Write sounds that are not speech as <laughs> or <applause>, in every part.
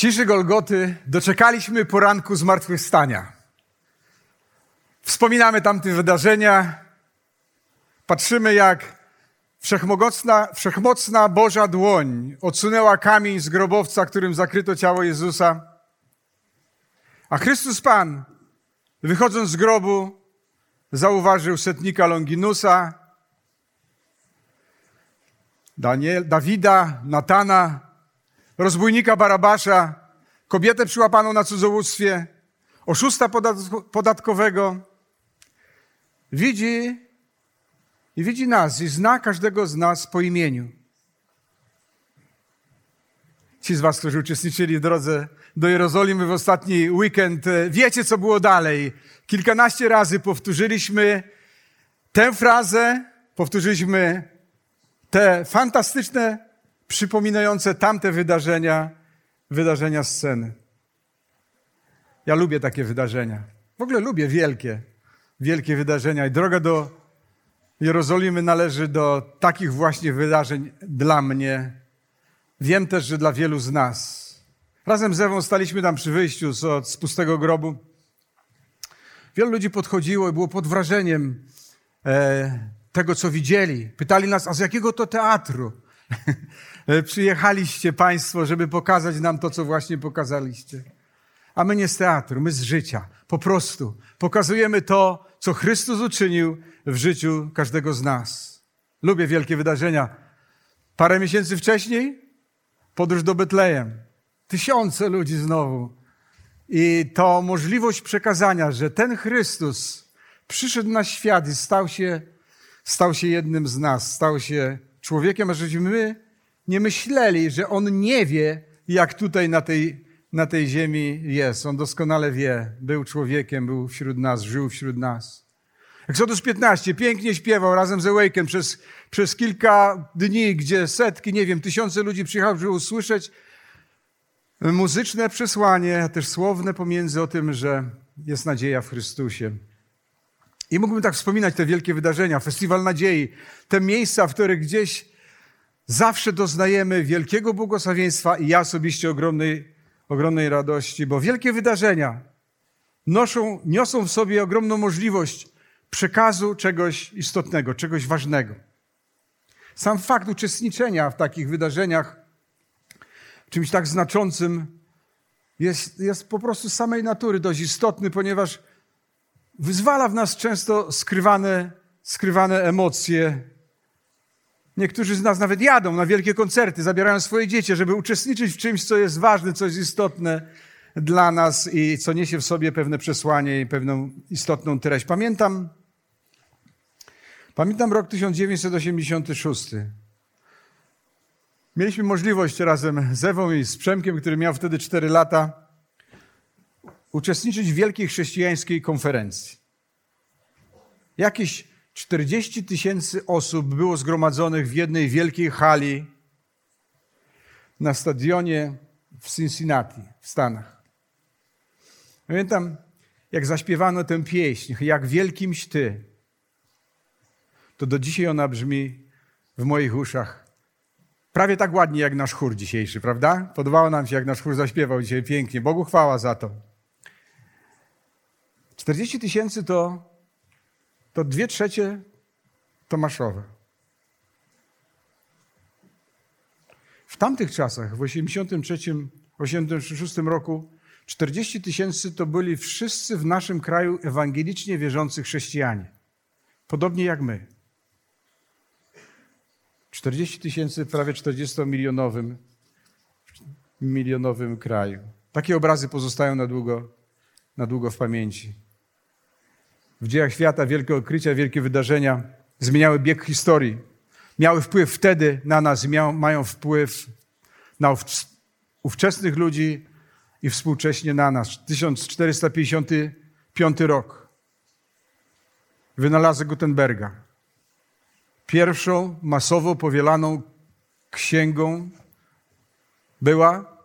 Ciszy Golgoty doczekaliśmy poranku zmartwychwstania. Wspominamy tamte wydarzenia, patrzymy jak wszechmocna, wszechmocna Boża dłoń odsunęła kamień z grobowca, którym zakryto ciało Jezusa. A Chrystus Pan, wychodząc z grobu, zauważył setnika Longinusa, Daniel, Dawida, Natana, rozbójnika Barabasza, kobietę przyłapaną na cudzołóstwie, oszusta podatkowego. Widzi i widzi nas i zna każdego z nas po imieniu. Ci z Was, którzy uczestniczyli w drodze do Jerozolimy w ostatni weekend, e, wiecie, co było dalej. Kilkanaście razy powtórzyliśmy tę frazę, powtórzyliśmy te fantastyczne, przypominające tamte wydarzenia, wydarzenia sceny. Ja lubię takie wydarzenia. W ogóle lubię wielkie, wielkie wydarzenia. I droga do Jerozolimy należy do takich właśnie wydarzeń dla mnie. Wiem też, że dla wielu z nas. Razem z Ewą staliśmy tam przy wyjściu z, z pustego grobu. Wielu ludzi podchodziło i było pod wrażeniem e, tego, co widzieli. Pytali nas, a z jakiego to teatru <laughs> przyjechaliście Państwo, żeby pokazać nam to, co właśnie pokazaliście. A my nie z teatru, my z życia. Po prostu pokazujemy to, co Chrystus uczynił w życiu każdego z nas. Lubię wielkie wydarzenia. Parę miesięcy wcześniej podróż do Betlejem. Tysiące ludzi znowu. I to możliwość przekazania, że ten Chrystus przyszedł na świat i stał się, stał się jednym z nas, stał się człowiekiem, a żeśmy my nie myśleli, że On nie wie, jak tutaj na tej, na tej ziemi jest. On doskonale wie. Był człowiekiem, był wśród nas, żył wśród nas. Exodus 15 pięknie śpiewał razem z Awaken przez, przez kilka dni, gdzie setki, nie wiem, tysiące ludzi przyjechało, żeby usłyszeć muzyczne przesłanie, a też słowne pomiędzy o tym, że jest nadzieja w Chrystusie. I mógłbym tak wspominać te wielkie wydarzenia, Festiwal Nadziei, te miejsca, w których gdzieś zawsze doznajemy wielkiego błogosławieństwa i ja osobiście ogromnej, ogromnej radości, bo wielkie wydarzenia noszą, niosą w sobie ogromną możliwość przekazu czegoś istotnego, czegoś ważnego. Sam fakt uczestniczenia w takich wydarzeniach, czymś tak znaczącym, jest, jest po prostu samej natury dość istotny, ponieważ wyzwala w nas często skrywane, skrywane emocje. Niektórzy z nas nawet jadą na wielkie koncerty, zabierają swoje dzieci, żeby uczestniczyć w czymś, co jest ważne, co jest istotne dla nas i co niesie w sobie pewne przesłanie i pewną istotną treść. Pamiętam, pamiętam rok 1986. Mieliśmy możliwość razem z Ewą i z Przemkiem, który miał wtedy 4 lata, uczestniczyć w wielkiej chrześcijańskiej konferencji. Jakieś 40 tysięcy osób było zgromadzonych w jednej wielkiej hali na stadionie w Cincinnati, w Stanach. Pamiętam, jak zaśpiewano tę pieśń, jak wielkimś Ty, to do dzisiaj ona brzmi w moich uszach prawie tak ładnie jak nasz chór dzisiejszy, prawda? Podobało nam się, jak nasz chór zaśpiewał dzisiaj pięknie. Bogu chwała za to. 40 tysięcy to to dwie trzecie Tomaszowe. W tamtych czasach, w 1983-1986 roku, 40 tysięcy to byli wszyscy w naszym kraju ewangelicznie wierzący chrześcijanie. Podobnie jak my. 40 tysięcy w prawie 40-milionowym milionowym kraju. Takie obrazy pozostają na długo, na długo w pamięci w dziejach świata, wielkie odkrycia, wielkie wydarzenia. zmieniały bieg historii. Miały wpływ wtedy na nas mają wpływ na ów, ówczesnych ludzi i współcześnie na nas. 1455 rok. Wynalazek Gutenberga. Pierwszą masowo powielaną księgą była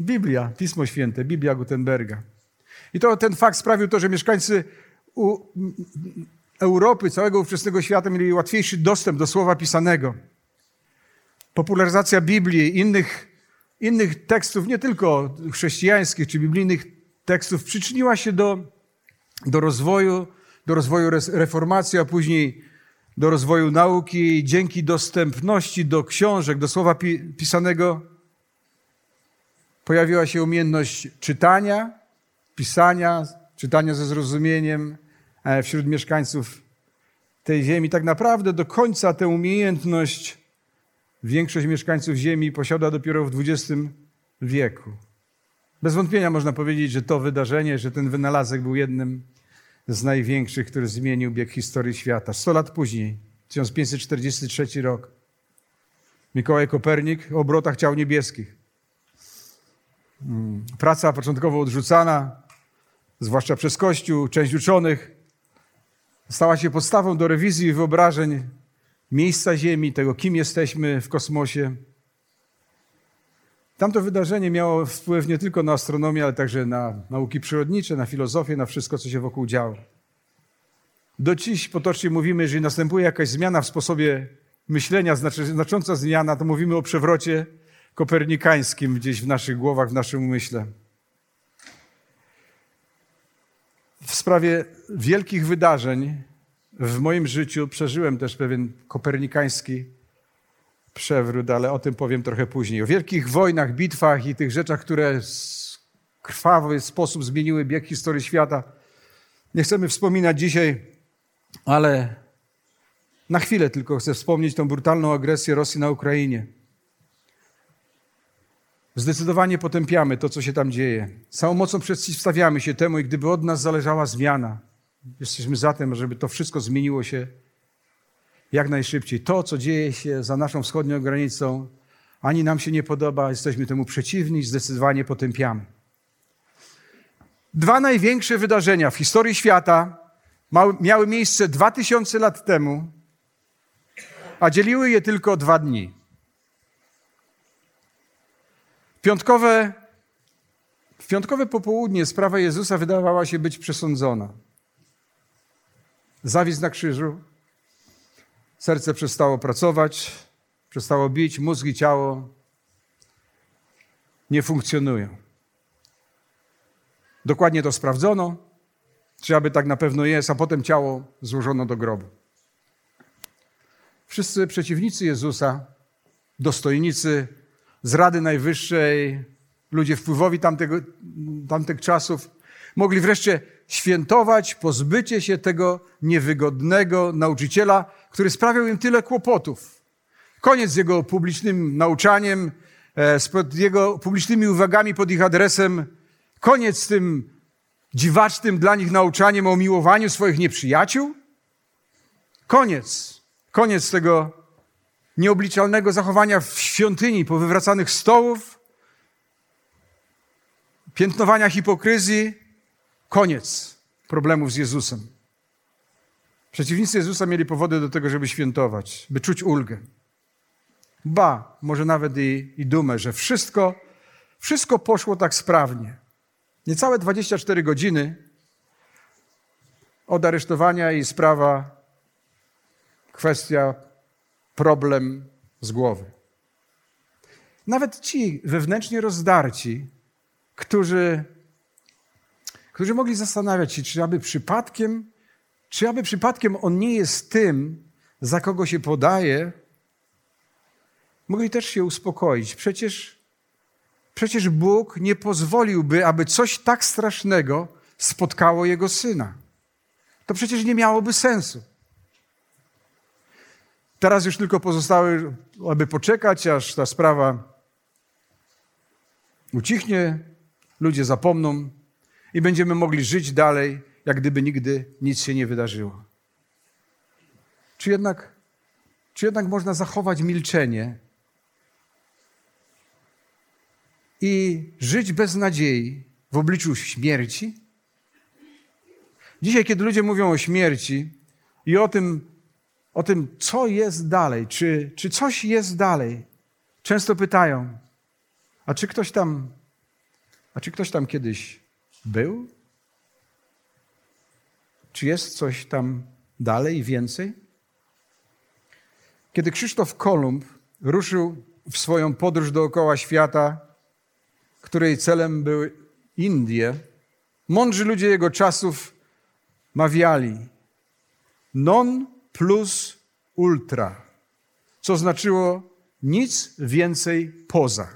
Biblia, Pismo Święte, Biblia Gutenberga. I to ten fakt sprawił to, że mieszkańcy u, Europy, całego ówczesnego świata mieli łatwiejszy dostęp do słowa pisanego. Popularyzacja Biblii, innych, innych tekstów, nie tylko chrześcijańskich czy biblijnych tekstów, przyczyniła się do, do rozwoju, do rozwoju reformacji, a później do rozwoju nauki. Dzięki dostępności do książek, do słowa pisanego, pojawiła się umiejętność czytania, pisania, czytania ze zrozumieniem wśród mieszkańców tej ziemi. Tak naprawdę do końca tę umiejętność większość mieszkańców ziemi posiada dopiero w XX wieku. Bez wątpienia można powiedzieć, że to wydarzenie, że ten wynalazek był jednym z największych, który zmienił bieg historii świata. Sto lat później, 1543 rok, Mikołaj Kopernik o obrotach ciał niebieskich. Mm, praca początkowo odrzucana, zwłaszcza przez Kościół, część uczonych, stała się podstawą do rewizji wyobrażeń miejsca Ziemi, tego kim jesteśmy w kosmosie. Tamto wydarzenie miało wpływ nie tylko na astronomię, ale także na nauki przyrodnicze, na filozofię, na wszystko, co się wokół działo. Do dziś potocznie mówimy, jeżeli następuje jakaś zmiana w sposobie myślenia, znaczy znacząca zmiana, to mówimy o przewrocie kopernikańskim gdzieś w naszych głowach, w naszym umyśle. W sprawie wielkich wydarzeń w moim życiu przeżyłem też pewien kopernikański przewrót, ale o tym powiem trochę później. O wielkich wojnach, bitwach i tych rzeczach, które w krwawy sposób zmieniły bieg historii świata. Nie chcemy wspominać dzisiaj, ale na chwilę tylko chcę wspomnieć tą brutalną agresję Rosji na Ukrainie. Zdecydowanie potępiamy to, co się tam dzieje. Całą mocą przeciwstawiamy się temu i gdyby od nas zależała zmiana, jesteśmy za tym, żeby to wszystko zmieniło się jak najszybciej. To, co dzieje się za naszą wschodnią granicą, ani nam się nie podoba, jesteśmy temu przeciwni, zdecydowanie potępiamy. Dwa największe wydarzenia w historii świata miały miejsce dwa tysiące lat temu, a dzieliły je tylko dwa dni. Piątkowe, w piątkowe popołudnie sprawa Jezusa wydawała się być przesądzona. Zawisł na krzyżu, serce przestało pracować, przestało bić, mózg i ciało nie funkcjonują. Dokładnie to sprawdzono, czy aby tak na pewno jest, a potem ciało złożono do grobu. Wszyscy przeciwnicy Jezusa, dostojnicy z Rady Najwyższej, ludzie wpływowi tamtego, tamtych czasów, mogli wreszcie świętować pozbycie się tego niewygodnego nauczyciela, który sprawiał im tyle kłopotów. Koniec z jego publicznym nauczaniem, e, z jego publicznymi uwagami pod ich adresem, koniec z tym dziwacznym dla nich nauczaniem o miłowaniu swoich nieprzyjaciół. Koniec. Koniec tego nieobliczalnego zachowania w świątyni, powywracanych stołów, piętnowania hipokryzji, koniec problemów z Jezusem. Przeciwnicy Jezusa mieli powody do tego, żeby świętować, by czuć ulgę. Ba, może nawet i, i dumę, że wszystko, wszystko poszło tak sprawnie. Niecałe 24 godziny od aresztowania i sprawa, kwestia problem z głowy. Nawet ci wewnętrznie rozdarci, którzy, którzy mogli zastanawiać się, czy aby przypadkiem, czy aby przypadkiem on nie jest tym, za kogo się podaje, mogli też się uspokoić. Przecież, przecież Bóg nie pozwoliłby, aby coś tak strasznego spotkało jego syna. To przecież nie miałoby sensu. Teraz już tylko pozostały, aby poczekać, aż ta sprawa ucichnie, ludzie zapomną i będziemy mogli żyć dalej, jak gdyby nigdy nic się nie wydarzyło. Czy jednak, czy jednak można zachować milczenie i żyć bez nadziei w obliczu śmierci? Dzisiaj, kiedy ludzie mówią o śmierci i o tym, o tym co jest dalej, czy, czy coś jest dalej, często pytają, a czy ktoś tam, a czy ktoś tam kiedyś był? Czy jest coś tam dalej więcej? Kiedy Krzysztof Kolumb ruszył w swoją podróż dookoła świata, której celem były Indie, mądrzy ludzie jego czasów mawiali non plus ultra, co znaczyło nic więcej poza.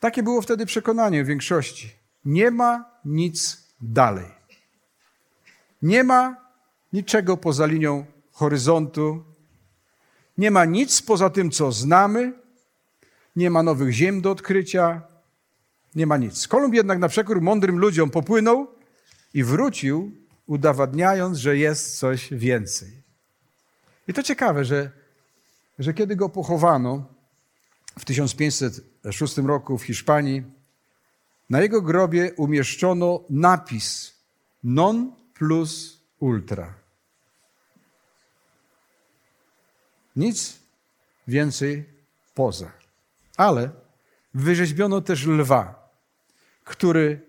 Takie było wtedy przekonanie większości. Nie ma nic dalej. Nie ma niczego poza linią horyzontu. Nie ma nic poza tym, co znamy. Nie ma nowych ziem do odkrycia. Nie ma nic. Kolumb jednak na przekór mądrym ludziom popłynął i wrócił, udowadniając, że jest coś więcej. I to ciekawe, że, że kiedy go pochowano w 1506 roku w Hiszpanii, na jego grobie umieszczono napis non plus ultra. Nic więcej poza. Ale wyrzeźbiono też lwa, który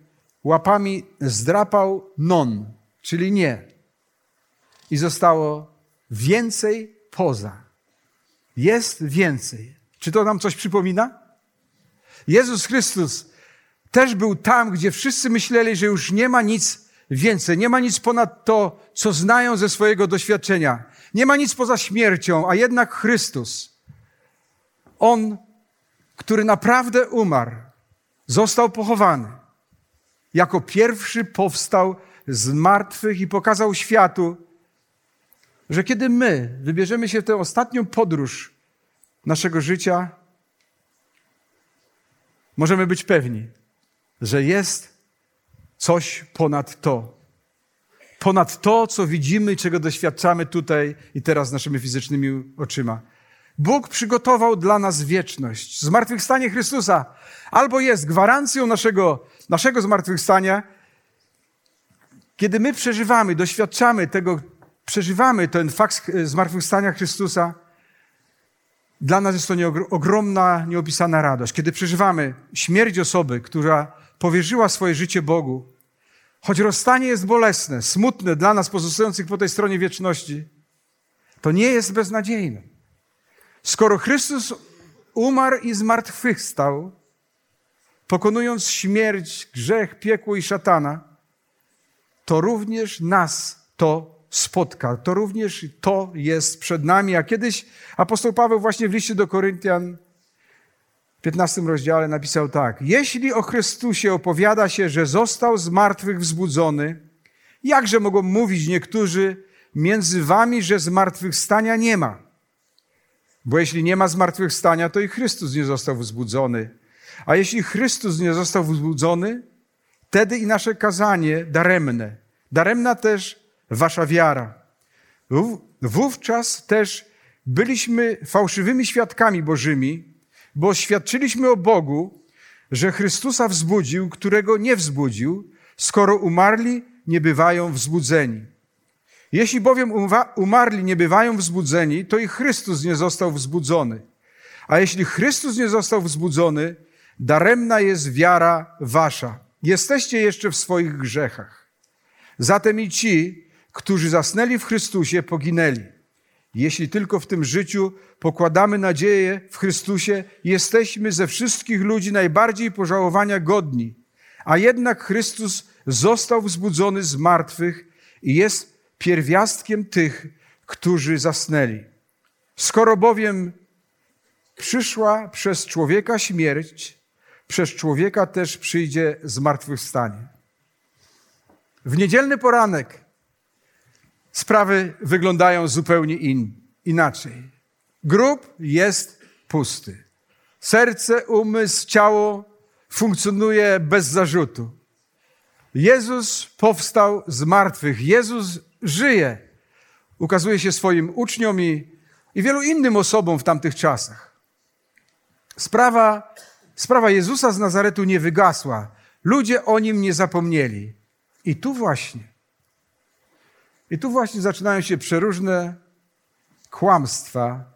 łapami zdrapał non, czyli nie. I zostało więcej poza. Jest więcej. Czy to nam coś przypomina? Jezus Chrystus też był tam, gdzie wszyscy myśleli, że już nie ma nic więcej, nie ma nic ponad to, co znają ze swojego doświadczenia. Nie ma nic poza śmiercią, a jednak Chrystus, On, który naprawdę umarł, został pochowany. Jako pierwszy powstał z martwych i pokazał światu, że kiedy my wybierzemy się w tę ostatnią podróż naszego życia, możemy być pewni, że jest coś ponad to. Ponad to, co widzimy i czego doświadczamy tutaj i teraz naszymi fizycznymi oczyma. Bóg przygotował dla nas wieczność. Zmartwychwstanie Chrystusa albo jest gwarancją naszego, naszego zmartwychwstania, kiedy my przeżywamy, doświadczamy tego, przeżywamy ten fakt zmartwychwstania Chrystusa, dla nas jest to ogromna, nieopisana radość. Kiedy przeżywamy śmierć osoby, która powierzyła swoje życie Bogu, choć rozstanie jest bolesne, smutne dla nas pozostających po tej stronie wieczności, to nie jest beznadziejne. Skoro Chrystus umarł i zmartwychwstał, pokonując śmierć, grzech, piekło i szatana, to również nas to spotka. To również to jest przed nami. A kiedyś apostoł Paweł właśnie w liście do Koryntian w 15 rozdziale napisał tak. Jeśli o Chrystusie opowiada się, że został z martwych wzbudzony, jakże mogą mówić niektórzy między wami, że zmartwychwstania nie ma? Bo jeśli nie ma zmartwychwstania, to i Chrystus nie został wzbudzony. A jeśli Chrystus nie został wzbudzony, wtedy i nasze kazanie daremne. Daremna też wasza wiara. Wówczas też byliśmy fałszywymi świadkami Bożymi, bo świadczyliśmy o Bogu, że Chrystusa wzbudził, którego nie wzbudził, skoro umarli nie bywają wzbudzeni. Jeśli bowiem umarli nie bywają wzbudzeni, to i Chrystus nie został wzbudzony. A jeśli Chrystus nie został wzbudzony, daremna jest wiara wasza. Jesteście jeszcze w swoich grzechach. Zatem i ci, którzy zasnęli w Chrystusie, poginęli. Jeśli tylko w tym życiu pokładamy nadzieję w Chrystusie, jesteśmy ze wszystkich ludzi najbardziej pożałowania godni. A jednak Chrystus został wzbudzony z martwych i jest pierwiastkiem tych, którzy zasnęli. Skoro bowiem przyszła przez człowieka śmierć, przez człowieka też przyjdzie zmartwychwstanie. W niedzielny poranek sprawy wyglądają zupełnie in, inaczej. Grób jest pusty. Serce, umysł, ciało funkcjonuje bez zarzutu. Jezus powstał z martwych. Jezus żyje. ukazuje się swoim uczniom i, i wielu innym osobom w tamtych czasach. Sprawa, sprawa Jezusa z Nazaretu nie wygasła. Ludzie o nim nie zapomnieli. I tu właśnie, i tu właśnie zaczynają się przeróżne kłamstwa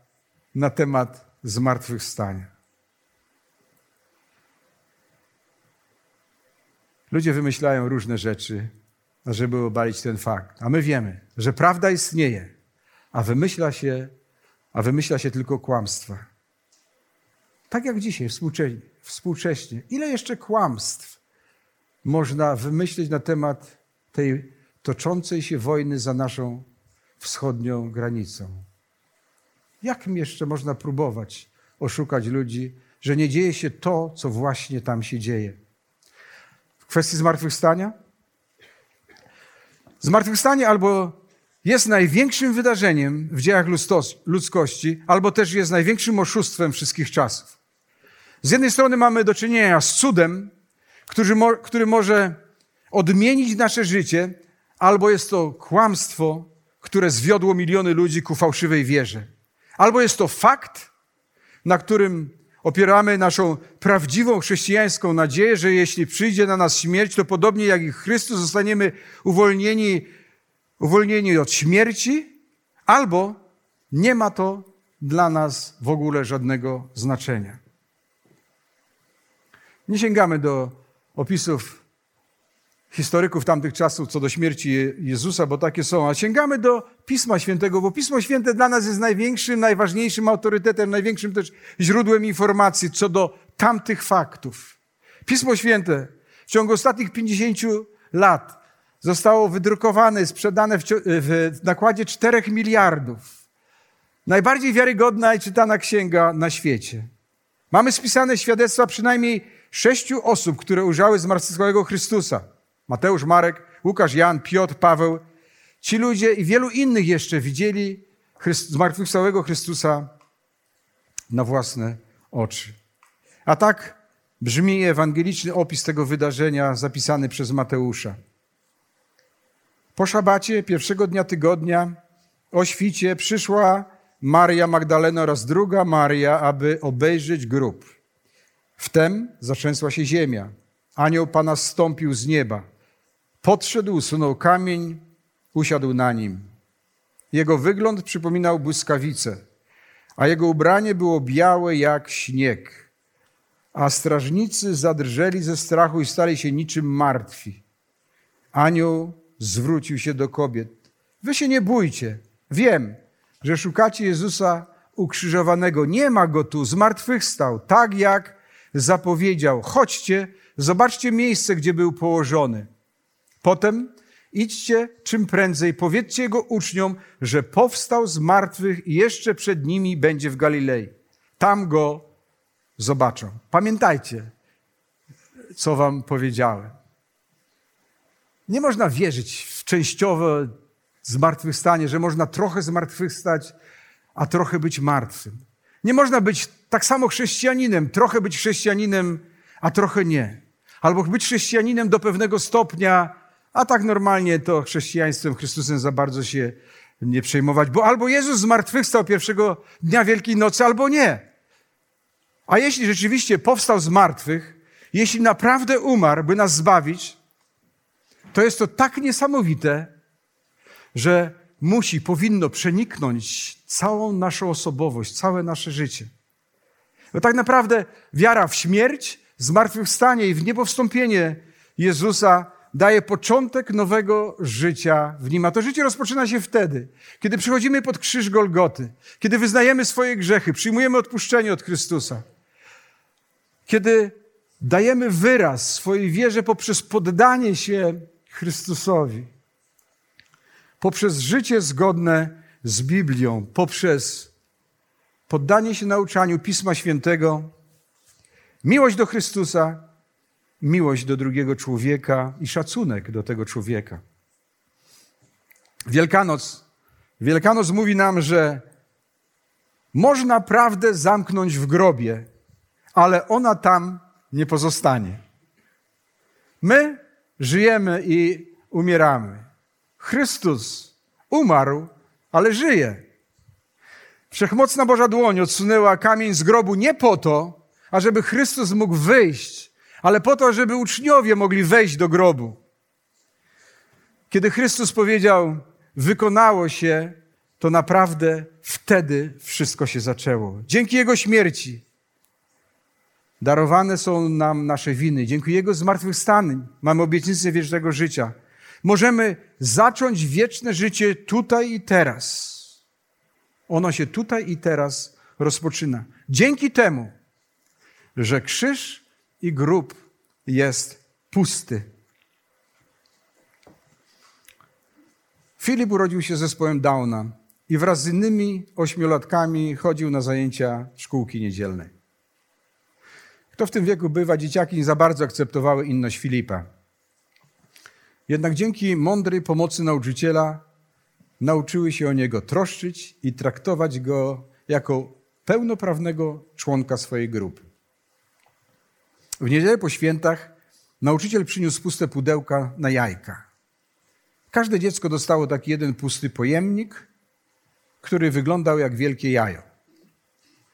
na temat zmartwychwstania. Ludzie wymyślają różne rzeczy, żeby obalić ten fakt. A my wiemy, że prawda istnieje, a wymyśla się, a wymyśla się tylko kłamstwa. Tak jak dzisiaj, współcześnie. Ile jeszcze kłamstw można wymyślić na temat tej toczącej się wojny za naszą wschodnią granicą? Jak jeszcze można próbować oszukać ludzi, że nie dzieje się to, co właśnie tam się dzieje? W kwestii zmartwychwstania? Zmartwychwstanie albo jest największym wydarzeniem w dziejach ludzkości, albo też jest największym oszustwem wszystkich czasów. Z jednej strony mamy do czynienia z cudem, który, który może odmienić nasze życie, albo jest to kłamstwo, które zwiodło miliony ludzi ku fałszywej wierze. Albo jest to fakt, na którym opieramy naszą prawdziwą chrześcijańską nadzieję, że jeśli przyjdzie na nas śmierć, to podobnie jak i Chrystus zostaniemy uwolnieni, uwolnieni od śmierci, albo nie ma to dla nas w ogóle żadnego znaczenia. Nie sięgamy do opisów historyków tamtych czasów co do śmierci Jezusa, bo takie są, a sięgamy do Pisma Świętego, bo Pismo Święte dla nas jest największym, najważniejszym autorytetem, największym też źródłem informacji co do tamtych faktów. Pismo Święte w ciągu ostatnich 50 lat zostało wydrukowane, sprzedane w, w nakładzie 4 miliardów. Najbardziej wiarygodna i czytana księga na świecie. Mamy spisane świadectwa przynajmniej sześciu osób, które ujrzały zmartwychwstałego Chrystusa. Mateusz, Marek, Łukasz, Jan, Piotr, Paweł. Ci ludzie i wielu innych jeszcze widzieli zmartwychwstałego Chrystusa na własne oczy. A tak brzmi ewangeliczny opis tego wydarzenia zapisany przez Mateusza. Po szabacie pierwszego dnia tygodnia o świcie przyszła Maria Magdalena oraz druga Maria, aby obejrzeć grób. Wtem zatrzęsła się ziemia. Anioł Pana zstąpił z nieba. Podszedł, usunął kamień, usiadł na nim. Jego wygląd przypominał błyskawicę, a jego ubranie było białe jak śnieg. A strażnicy zadrżeli ze strachu i stali się niczym martwi. Anioł zwrócił się do kobiet. Wy się nie bójcie. Wiem, że szukacie Jezusa ukrzyżowanego. Nie ma go tu, zmartwychwstał, tak jak zapowiedział. Chodźcie, zobaczcie miejsce, gdzie był położony. Potem idźcie czym prędzej, powiedzcie jego uczniom, że powstał z martwych i jeszcze przed nimi będzie w Galilei. Tam go zobaczą. Pamiętajcie, co wam powiedziałem. Nie można wierzyć w częściowe zmartwychwstanie, że można trochę zmartwychwstać, a trochę być martwym. Nie można być tak samo chrześcijaninem, trochę być chrześcijaninem, a trochę nie. Albo być chrześcijaninem do pewnego stopnia, a tak normalnie to chrześcijaństwem, Chrystusem za bardzo się nie przejmować, bo albo Jezus zmartwychwstał pierwszego dnia Wielkiej Nocy, albo nie. A jeśli rzeczywiście powstał z martwych, jeśli naprawdę umarł, by nas zbawić, to jest to tak niesamowite, że musi, powinno przeniknąć całą naszą osobowość, całe nasze życie. Bo tak naprawdę wiara w śmierć, zmartwychwstanie i w niepowstąpienie Jezusa daje początek nowego życia w nim. A to życie rozpoczyna się wtedy, kiedy przychodzimy pod krzyż Golgoty, kiedy wyznajemy swoje grzechy, przyjmujemy odpuszczenie od Chrystusa, kiedy dajemy wyraz swojej wierze poprzez poddanie się Chrystusowi, poprzez życie zgodne z Biblią, poprzez poddanie się nauczaniu Pisma Świętego, miłość do Chrystusa, miłość do drugiego człowieka i szacunek do tego człowieka. Wielkanoc, Wielkanoc mówi nam, że można prawdę zamknąć w grobie, ale ona tam nie pozostanie. My żyjemy i umieramy. Chrystus umarł ale żyje. Wszechmocna Boża dłoń odsunęła kamień z grobu nie po to, ażeby Chrystus mógł wyjść, ale po to, żeby uczniowie mogli wejść do grobu. Kiedy Chrystus powiedział, wykonało się, to naprawdę wtedy wszystko się zaczęło. Dzięki Jego śmierci darowane są nam nasze winy. Dzięki Jego zmartwychwstaniu mamy obietnicę wiecznego życia. Możemy zacząć wieczne życie tutaj i teraz. Ono się tutaj i teraz rozpoczyna. Dzięki temu, że krzyż i grób jest pusty. Filip urodził się z zespołem Downa i wraz z innymi ośmiolatkami chodził na zajęcia szkółki niedzielnej. Kto w tym wieku bywa, dzieciaki nie za bardzo akceptowały inność Filipa. Jednak dzięki mądrej pomocy nauczyciela nauczyły się o niego troszczyć i traktować go jako pełnoprawnego członka swojej grupy. W niedzielę po świętach nauczyciel przyniósł puste pudełka na jajka. Każde dziecko dostało taki jeden pusty pojemnik, który wyglądał jak wielkie jajo.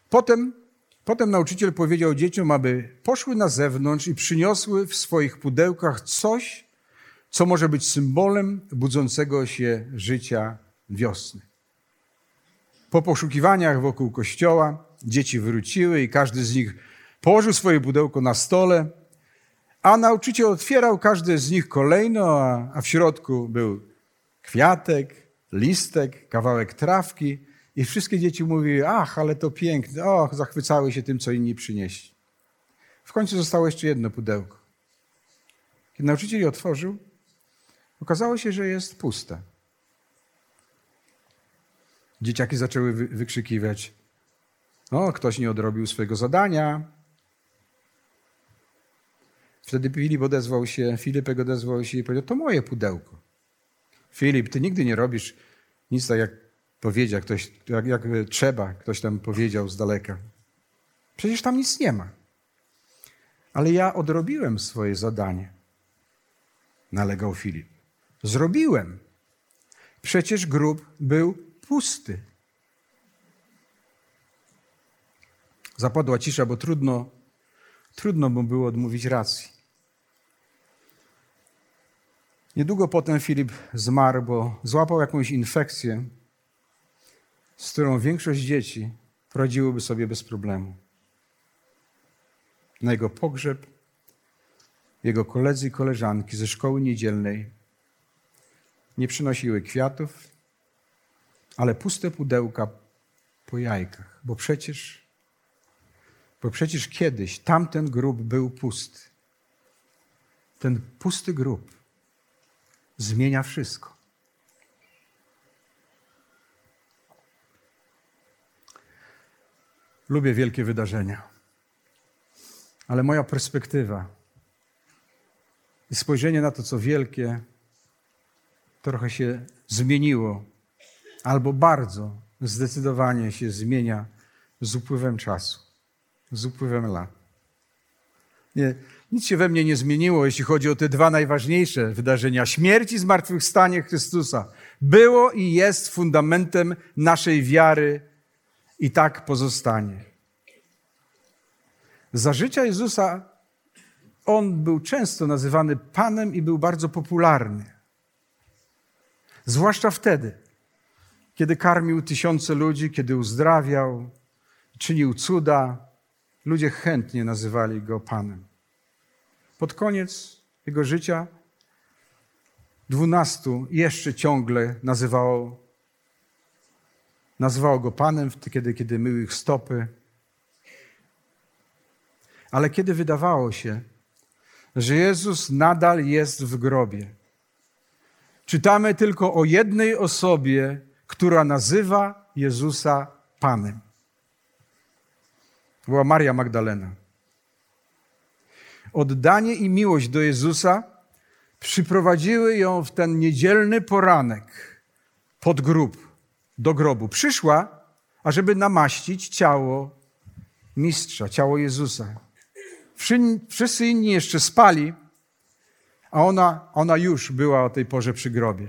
Potem, potem nauczyciel powiedział dzieciom, aby poszły na zewnątrz i przyniosły w swoich pudełkach coś, co może być symbolem budzącego się życia wiosny. Po poszukiwaniach wokół kościoła dzieci wróciły i każdy z nich położył swoje pudełko na stole, a nauczyciel otwierał każde z nich kolejno, a, a w środku był kwiatek, listek, kawałek trawki i wszystkie dzieci mówiły, ach, ale to piękne, och, zachwycały się tym, co inni przynieśli. W końcu zostało jeszcze jedno pudełko. Kiedy nauczyciel je otworzył, okazało się, że jest puste. Dzieciaki zaczęły wykrzykiwać, o, ktoś nie odrobił swojego zadania, Wtedy Filip odezwał się, Filipek odezwał się i powiedział, to moje pudełko. Filip, ty nigdy nie robisz nic tak, jak powiedział ktoś, jak, jak trzeba, ktoś tam powiedział z daleka. Przecież tam nic nie ma. Ale ja odrobiłem swoje zadanie, nalegał Filip. Zrobiłem. Przecież grób był pusty. Zapadła cisza, bo trudno, trudno mu było odmówić racji. Niedługo potem Filip zmarł, bo złapał jakąś infekcję, z którą większość dzieci poradziłoby sobie bez problemu. Na jego pogrzeb jego koledzy i koleżanki ze szkoły niedzielnej nie przynosiły kwiatów, ale puste pudełka po jajkach, bo przecież, bo przecież kiedyś tamten grób był pusty. Ten pusty grób zmienia wszystko. Lubię wielkie wydarzenia, ale moja perspektywa i spojrzenie na to, co wielkie, trochę się zmieniło, albo bardzo zdecydowanie się zmienia z upływem czasu, z upływem lat. Nie, nic się we mnie nie zmieniło, jeśli chodzi o te dwa najważniejsze wydarzenia. Śmierć i zmartwychwstanie Chrystusa było i jest fundamentem naszej wiary i tak pozostanie. Za życia Jezusa on był często nazywany Panem i był bardzo popularny. Zwłaszcza wtedy, kiedy karmił tysiące ludzi, kiedy uzdrawiał, czynił cuda, ludzie chętnie nazywali go Panem. Pod koniec jego życia dwunastu jeszcze ciągle nazywało, nazywało go Panem, kiedy, kiedy mył ich stopy. Ale kiedy wydawało się, że Jezus nadal jest w grobie, czytamy tylko o jednej osobie, która nazywa Jezusa Panem. Była Maria Magdalena oddanie i miłość do Jezusa przyprowadziły ją w ten niedzielny poranek pod grób, do grobu. Przyszła, ażeby namaścić ciało mistrza, ciało Jezusa. Wszyscy inni jeszcze spali, a ona, ona już była o tej porze przy grobie.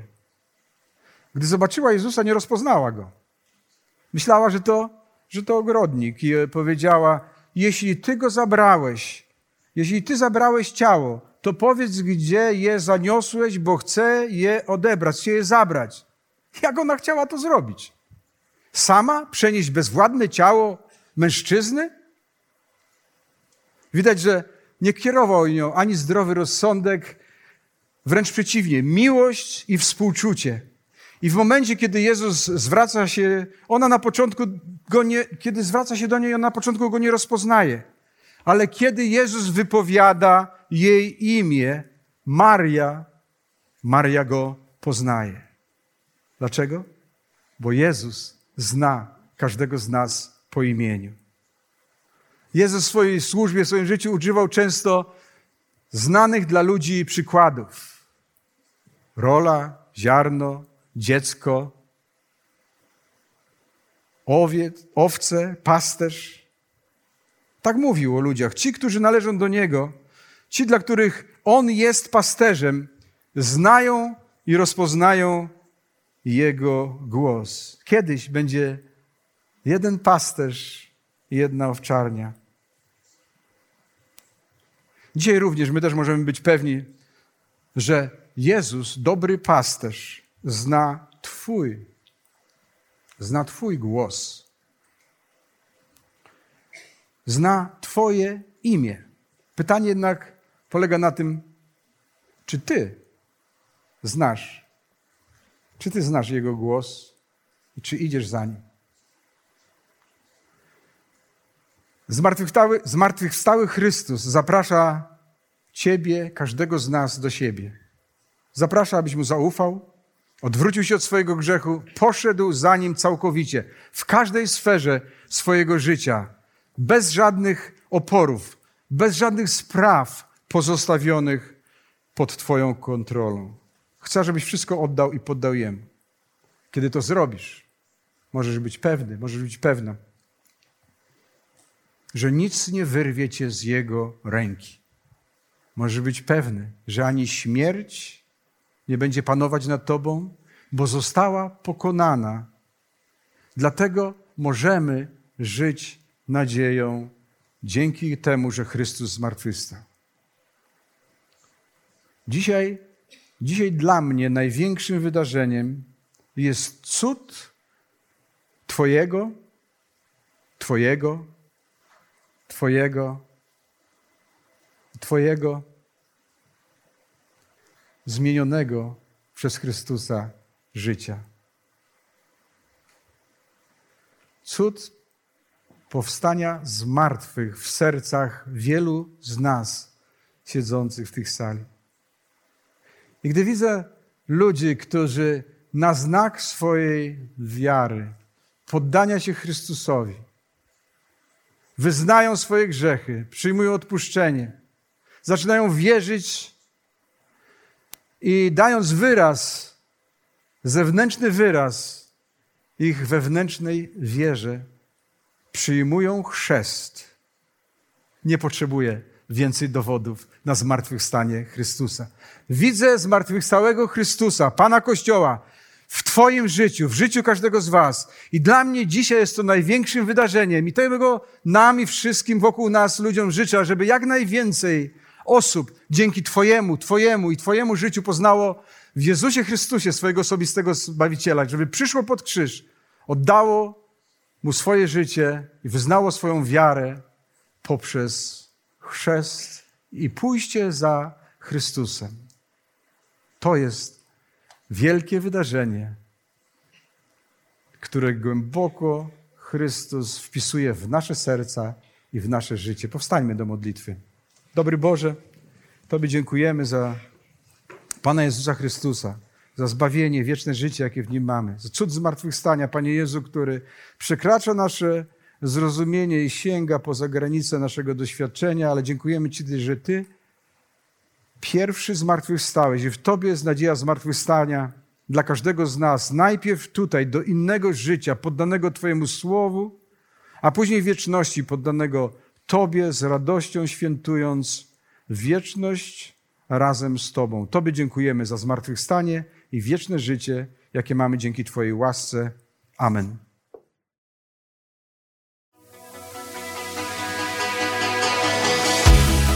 Gdy zobaczyła Jezusa, nie rozpoznała go. Myślała, że to, że to ogrodnik i powiedziała: Jeśli ty go zabrałeś, jeśli ty zabrałeś ciało, to powiedz, gdzie je zaniosłeś, bo chcę je odebrać, chcę je zabrać. Jak ona chciała to zrobić? Sama przenieść bezwładne ciało mężczyzny? Widać, że nie kierował nią ani zdrowy rozsądek, wręcz przeciwnie, miłość i współczucie. I w momencie, kiedy Jezus zwraca się, ona na początku go nie, kiedy zwraca się do niej, ona na początku go nie rozpoznaje. Ale kiedy Jezus wypowiada jej imię, Maria, Maria go poznaje. Dlaczego? Bo Jezus zna każdego z nas po imieniu. Jezus w swojej służbie, w swoim życiu używał często znanych dla ludzi przykładów. Rola, ziarno, dziecko, owiec, owce, pasterz. Tak mówił o ludziach. Ci, którzy należą do Niego, ci, dla których On jest pasterzem, znają i rozpoznają Jego głos. Kiedyś będzie jeden pasterz i jedna owczarnia. Dzisiaj również my też możemy być pewni, że Jezus, dobry pasterz, zna Twój, zna Twój głos. Zna Twoje imię. Pytanie jednak polega na tym, czy Ty znasz, czy Ty znasz Jego głos i czy idziesz za Nim. Zmartwychwstały, zmartwychwstały Chrystus zaprasza Ciebie, każdego z nas do siebie. Zaprasza, abyś Mu zaufał, odwrócił się od swojego grzechu, poszedł za Nim całkowicie, w każdej sferze swojego życia, bez żadnych oporów, bez żadnych spraw pozostawionych pod Twoją kontrolą. Chcę, żebyś wszystko oddał i poddał Jemu. Kiedy to zrobisz, możesz być pewny, możesz być pewna, że nic nie wyrwie cię z Jego ręki. Możesz być pewny, że ani śmierć nie będzie panować nad tobą, bo została pokonana. Dlatego możemy żyć nadzieją dzięki temu, że Chrystus zmartwychwstał. Dzisiaj, dzisiaj dla mnie największym wydarzeniem jest cud Twojego, Twojego, Twojego, Twojego zmienionego przez Chrystusa życia. Cud powstania z martwych w sercach wielu z nas siedzących w tych sali. I gdy widzę ludzi, którzy na znak swojej wiary, poddania się Chrystusowi, wyznają swoje grzechy, przyjmują odpuszczenie, zaczynają wierzyć i dając wyraz, zewnętrzny wyraz ich wewnętrznej wierze, przyjmują chrzest. Nie potrzebuję więcej dowodów na zmartwychwstanie Chrystusa. Widzę zmartwychwstałego Chrystusa, Pana Kościoła, w Twoim życiu, w życiu każdego z Was. I dla mnie dzisiaj jest to największym wydarzeniem. I tego nam i wszystkim wokół nas, ludziom życzę, żeby jak najwięcej osób dzięki Twojemu, Twojemu i Twojemu życiu poznało w Jezusie Chrystusie swojego osobistego Zbawiciela, żeby przyszło pod krzyż, oddało Mu swoje życie i wyznało swoją wiarę poprzez chrzest i pójście za Chrystusem. To jest wielkie wydarzenie, które głęboko Chrystus wpisuje w nasze serca i w nasze życie. Powstańmy do modlitwy. Dobry Boże, Tobie dziękujemy za Pana Jezusa Chrystusa, za zbawienie, wieczne życie, jakie w Nim mamy, za cud zmartwychwstania, Panie Jezu, który przekracza nasze zrozumienie i sięga poza granice naszego doświadczenia, ale dziękujemy Ci, że Ty pierwszy zmartwychwstałeś i w Tobie jest nadzieja zmartwychwstania dla każdego z nas. Najpierw tutaj, do innego życia, poddanego Twojemu Słowu, a później wieczności, poddanego Tobie z radością świętując wieczność razem z Tobą. Tobie dziękujemy za zmartwychwstanie i wieczne życie, jakie mamy dzięki Twojej łasce. Amen.